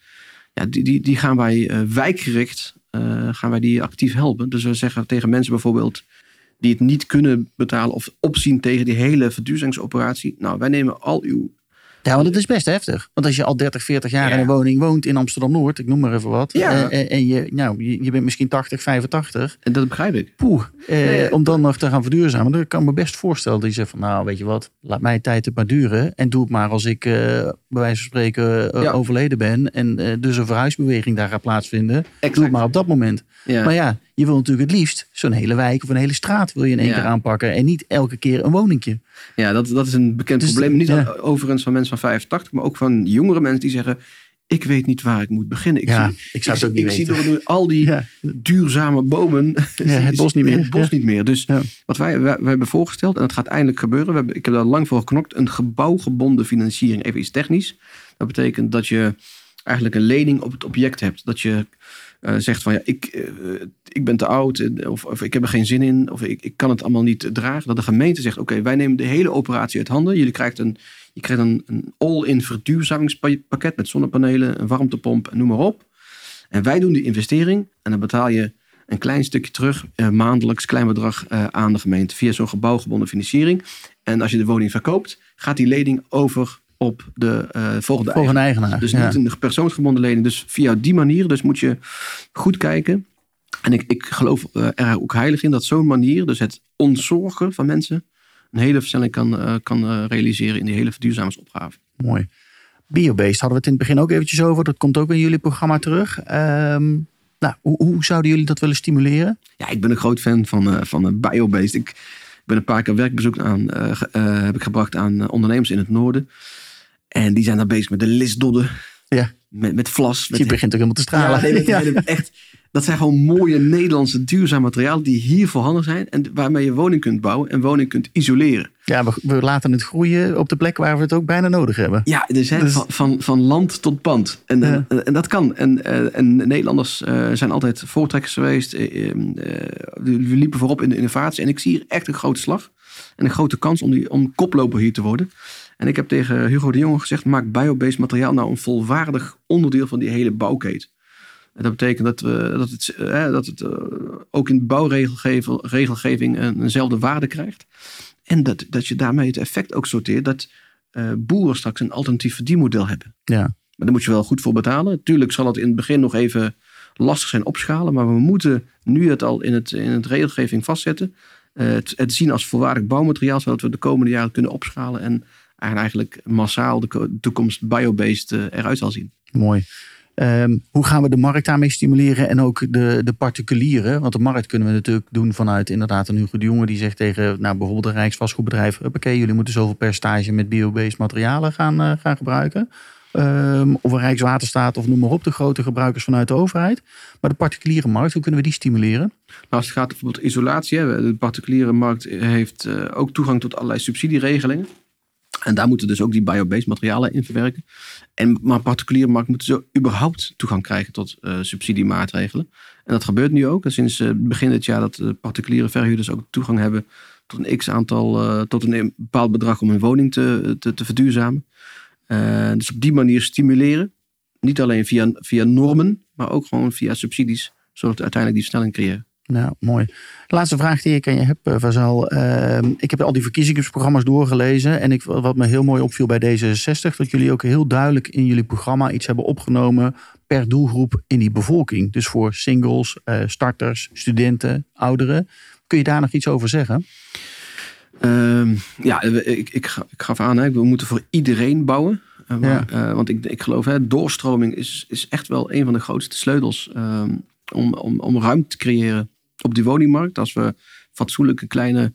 ja, die, die, die gaan wij wijkgericht gaan wij die actief helpen. Dus we zeggen tegen mensen bijvoorbeeld die het niet kunnen betalen of opzien tegen die hele verduurzamingsoperatie. Nou, wij nemen al uw ja, want het is best heftig. Want als je al 30, 40 jaar in een woning woont in Amsterdam-Noord, ik noem maar even wat. Ja. En, en, je, nou, je, je, bent misschien 80, 85. En dat begrijp ik. Poeh, eh, om dan nog te gaan verduurzamen. Dan kan ik me best voorstellen dat je zegt van, nou weet je wat, laat mij tijd het maar duren. En doe het maar als ik uh, bij wijze van spreken uh, overleden ben. En dus een verhuisbeweging daar gaat plaatsvinden. Exact. Doe het maar op dat moment. Maar ja, je wil natuurlijk het liefst zo'n hele wijk of een hele straat wil je in één keer aanpakken. En niet elke keer een woningje. Ja, dat, dat is een bekend dus, probleem. Niet ja. overigens van mensen van 85, maar ook van jongere mensen die zeggen... Ik weet niet waar ik moet beginnen. Ik ja, zie, ik zou het ook niet ik weten. zie door al die duurzame bomen. het bos niet meer. Het bos niet meer. Dus wat wij, wij, wij, hebben voorgesteld, en dat gaat eindelijk gebeuren. We hebben, ik heb daar lang voor geknokt. Een gebouwgebonden financiering. Even iets technisch. Dat betekent dat je eigenlijk een lening op het object hebt. Dat je uh, zegt van ja, ik, uh, ik ben te oud eh, of, of, ik heb er geen zin in of ik, ik kan het allemaal niet dragen. Dat de gemeente zegt oké, wij nemen de hele operatie uit handen. Jullie krijgt een, je krijgt een, all-in verduurzamingspakket met zonnepanelen, een warmtepomp, noem maar op. En wij doen die investering en dan betaal je een klein stukje terug, maandelijks klein bedrag aan de gemeente via zo'n gebouwgebonden financiering. En als je de woning verkoopt, gaat die lening over op de uh, volgende, volgende eigenaar. Dus niet een persoonsgebonden lening. Dus via die manier, dus moet je goed kijken. En ik, ik geloof uh, er ook heilig in dat zo'n manier, dus het ontzorgen van mensen, een hele versnelling kan, uh, kan realiseren in die hele verduurzamingsopgave. Mooi. Biobased hadden we het in het begin ook eventjes over. Dat komt ook in jullie programma terug. Um, nou, hoe, hoe, zouden jullie dat willen stimuleren? Ja, ik ben een groot fan van, van biobased. Ik ben een paar keer werkbezoek aan, heb ik gebracht aan ondernemers in het noorden. En die zijn dan bezig met de lisdodden. Ja. Met, met vlas. Met, je begint ook helemaal te stralen. Ja, nee, echt, dat zijn gewoon mooie Nederlandse duurzame materialen die hier voorhanden zijn. En waarmee je woning kunt bouwen en woning kunt isoleren. Ja, we, we laten het groeien op de plek waar we het ook bijna nodig hebben. Ja, dus, dus... Van, van, van, land tot pand. En, ja. en, en, dat kan. En, eh, en Nederlanders uh, zijn altijd voortrekkers geweest. Uh, we liepen voorop in de innovatie. En ik zie hier echt een grote slag. En een grote kans om, die, om koploper hier te worden. En ik heb tegen Hugo de Jonge gezegd: maak biobased materiaal nou een volwaardig onderdeel van die hele bouwketen. Dat betekent dat, we, dat het, dat het ook in bouwregelgeving eenzelfde waarde krijgt. En dat, dat je daarmee het effect ook sorteert dat boeren straks een alternatief verdienmodel hebben. Ja. Maar daar moet je wel goed voor betalen. Tuurlijk zal het in het begin nog even lastig zijn opschalen. Maar we moeten nu het al in het, in het regelgeving vastzetten. het, het, zien als volwaardig bouwmateriaal. Zodat we de komende jaren kunnen opschalen. En eigenlijk massaal de toekomst biobased eruit zal zien. Mooi. Ehm, hoe gaan we de markt daarmee stimuleren en ook de, de particulieren? Want de markt kunnen we natuurlijk doen vanuit inderdaad een Hugo de Jonge die zegt tegen nou, bijvoorbeeld een Rijksvastgoedbedrijf: Oké, jullie moeten zoveel percentage met biobased materialen gaan, uh, gaan gebruiken. Um, of een Rijkswaterstaat of noem maar op, de grote gebruikers vanuit de overheid. Maar de particuliere markt, hoe kunnen we die stimuleren? Nou, als het gaat bijvoorbeeld isolatie, de particuliere markt heeft uh, ook toegang tot allerlei subsidieregelingen. En daar moeten dus ook die biobased materialen in verwerken. En, maar particuliere markt moeten zo überhaupt toegang krijgen tot uh, subsidiemaatregelen. En dat gebeurt nu ook. sinds uh, begin dit jaar dat de particuliere verhuurders ook toegang hebben tot een x aantal, tot een bepaald bedrag om hun woning te, te, te verduurzamen. dus op die manier stimuleren. Niet alleen via, via normen, maar ook gewoon via subsidies. Zodat we uiteindelijk die versnelling creëren. Nou, mooi. De laatste vraag die ik aan je heb, eh, Vazal. Uh, ik heb al die verkiezingsprogramma's doorgelezen. En ik, wat me heel mooi opviel bij D66, dat jullie ook heel duidelijk in jullie programma iets hebben opgenomen per doelgroep in die bevolking. Dus voor singles, uh, starters, studenten, ouderen. Kun je daar nog iets over zeggen? Uh, ja, ik, ik, ik gaf aan, hè, we moeten voor iedereen bouwen. Maar, ja. want ik, ik geloof, hè, doorstroming is, is echt wel een van de grootste sleutels ehm, om, om, om ruimte te creëren op die woningmarkt. Als we fatsoenlijke kleine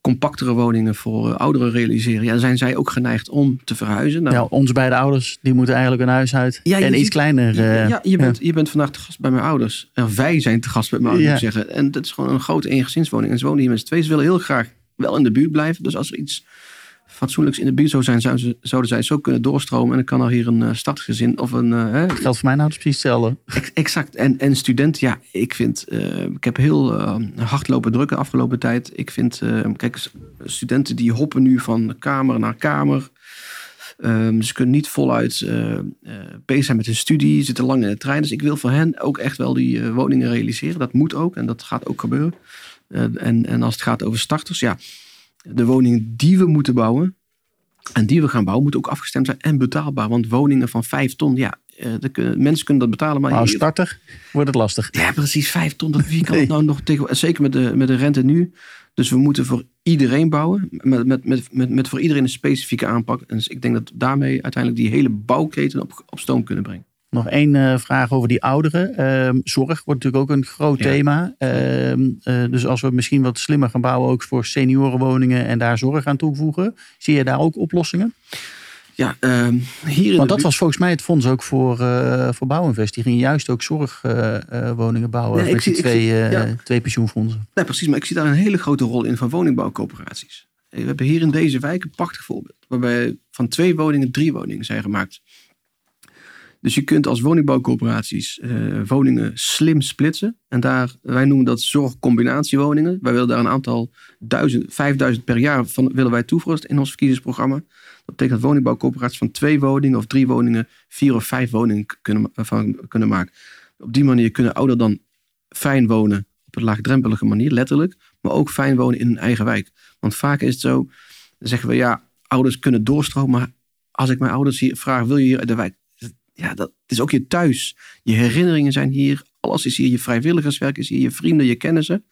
compactere woningen voor eh, ouderen realiseren, ja, zijn zij ook geneigd om te verhuizen. Nou, ja, onze beide ouders die moeten eigenlijk een huis uit ja, en iets kleiner. ja, ja, je, bent, je bent vandaag te gast bij mijn ouders. En wij zijn te gast bij mijn ouders, zeggen. En dat is gewoon een grote eengezinswoning. En ze wonen hier met z'n twee. Ze willen heel graag wel in de buurt blijven. Dus als er iets fatsoenlijks in de buurt zou zijn, zouden, ze, zouden zij zo kunnen doorstromen. En dan kan er hier een uh, stadsgezin of een. Uh, het geldt voor mijn ouders precies hetzelfde. Exact. En, en student, ja, ik vind. Uh, ik heb heel hard lopen drukken de afgelopen tijd. Ik vind, kijk, studenten die hoppen nu van kamer naar kamer. Um, ze kunnen niet voluit bezig zijn met hun studie, zitten lang in de trein. Dus ik wil voor hen ook echt wel die woningen realiseren. Dat moet ook en dat gaat ook gebeuren. en, en als het gaat over starters, ja de woningen die we moeten bouwen en die we gaan bouwen, moeten ook afgestemd zijn en betaalbaar. Want woningen van 5 ton, ja, eh, de, mensen kunnen dat betalen. Maar als starter wordt het lastig. Ja, precies. 5 ton, wie kan het nou nog tegen? Zeker met de, met de rente nu. Dus we moeten voor iedereen bouwen. Met, met, met, met, met voor iedereen een specifieke aanpak. En dus ik denk dat daarmee uiteindelijk die hele bouwketen op, op stoom kunnen brengen. Nog één uh, vraag over die ouderen. Uh, zorg wordt natuurlijk ook een groot thema. Uh, dus als we misschien wat slimmer gaan bouwen, ook voor seniorenwoningen en daar zorg aan toevoegen, zie je daar ook oplossingen? Ja, ehm, hier Want dat was volgens mij het fonds ook voor, uh, voor Bouwinvest. Die ging juist ook zorgwoningen bouwen ja, met die twee, ja. twee pensioenfondsen. Nee, precies. Maar ik zie daar een hele grote rol in van woningbouwcoöperaties. We hebben hier in deze wijk een prachtig voorbeeld. Waarbij van twee woningen drie woningen zijn gemaakt. Dus je kunt als woningbouwcoöperaties uh, woningen slim splitsen. En daar, wij noemen dat zorgcombinatiewoningen. Wij willen daar een aantal duizend, vijfduizend per jaar van willen wij toevoegen in ons verkiezingsprogramma. Dat betekent dat woningbouwcoöperaties van twee woningen of drie woningen, vier of vijf woningen kunnen, van, kunnen maken. Op die manier kunnen ouderen dan fijn wonen op een laagdrempelige manier, letterlijk. Maar ook fijn wonen in hun eigen wijk. Want vaak is het zo, dan zeggen we ja, ouders kunnen doorstromen. Maar als ik mijn ouders hier vraag, wil je hier uit de wijk? Ja, dat is ook je thuis. Je herinneringen zijn hier. Alles is hier. Je vrijwilligerswerk is hier. Je vrienden, je kennissen.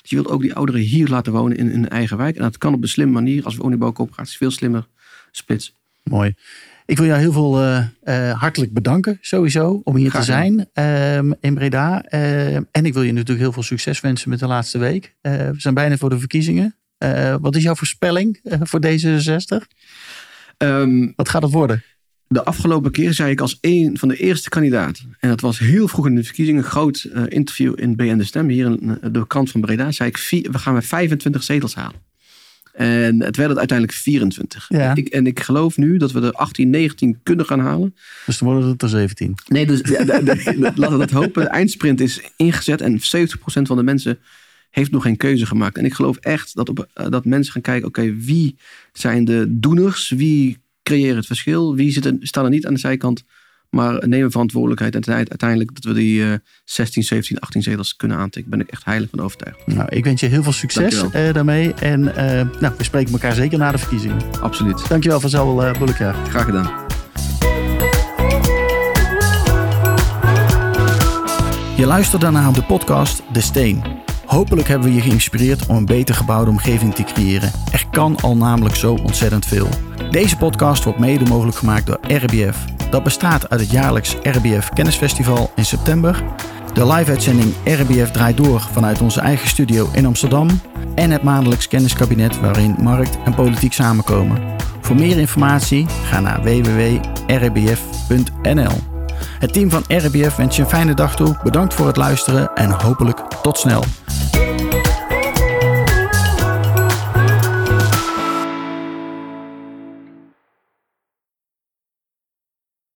Dus je wilt ook die ouderen hier laten wonen in hun eigen wijk. En dat kan op een slimme manier als woningbouwcoöperaties veel slimmer splitsen. Mooi. Ik wil jou heel veel uh, uh, hartelijk bedanken sowieso om hier te zijn uh, in Breda. Ehm, en ik wil je natuurlijk heel veel succes wensen met de laatste week. Eh, we zijn bijna voor de verkiezingen. wat is jouw voorspelling voor D66? Um, wat gaat het worden? De afgelopen keer zei ik als een van de eerste kandidaten, en dat was heel vroeg in de verkiezingen, een groot uh, interview in BN De Stem, hier in eh, de krant van Breda, zei ik, vier, we gaan met 25 zetels halen. En het werd uiteindelijk 24. Ja. Ik, en ik geloof nu dat we er 18, 19 kunnen gaan halen. Dus dan worden het er 17. Nee, dus ja, laten we dat hopen. De eindsprint is ingezet en 70% van de mensen heeft nog geen keuze gemaakt. En ik geloof echt dat, op, uh, dat mensen gaan kijken, oké, wie zijn de doeners? Wie creëren het verschil. Wie zit er, staan er niet aan de zijkant, Maar nemen verantwoordelijkheid en uiteindelijk dat we die 16, 17, 18 zetels kunnen aantikken. Ben ik echt heilig van overtuigd. Nou, ik wens je heel veel succes uh, daarmee. En uh, nou, we spreken elkaar zeker na de verkiezingen. Absoluut. Dankjewel van Zel uh, Graag gedaan. Je luisterde naar de podcast De Steen. Hopelijk hebben we je geïnspireerd om een beter gebouwde omgeving te creëren. Er kan al namelijk zo ontzettend veel. Deze podcast wordt mede mogelijk gemaakt door RBF. Dat bestaat uit het jaarlijks RBF Kennisfestival in september, de live-uitzending RBF draait door vanuit onze eigen studio in Amsterdam en het maandelijks kenniskabinet waarin markt en politiek samenkomen. Voor meer informatie ga naar www.rbf.nl. Het team van RBF wens je een fijne dag toe. Bedankt voor het luisteren en hopelijk tot snel. Thank you.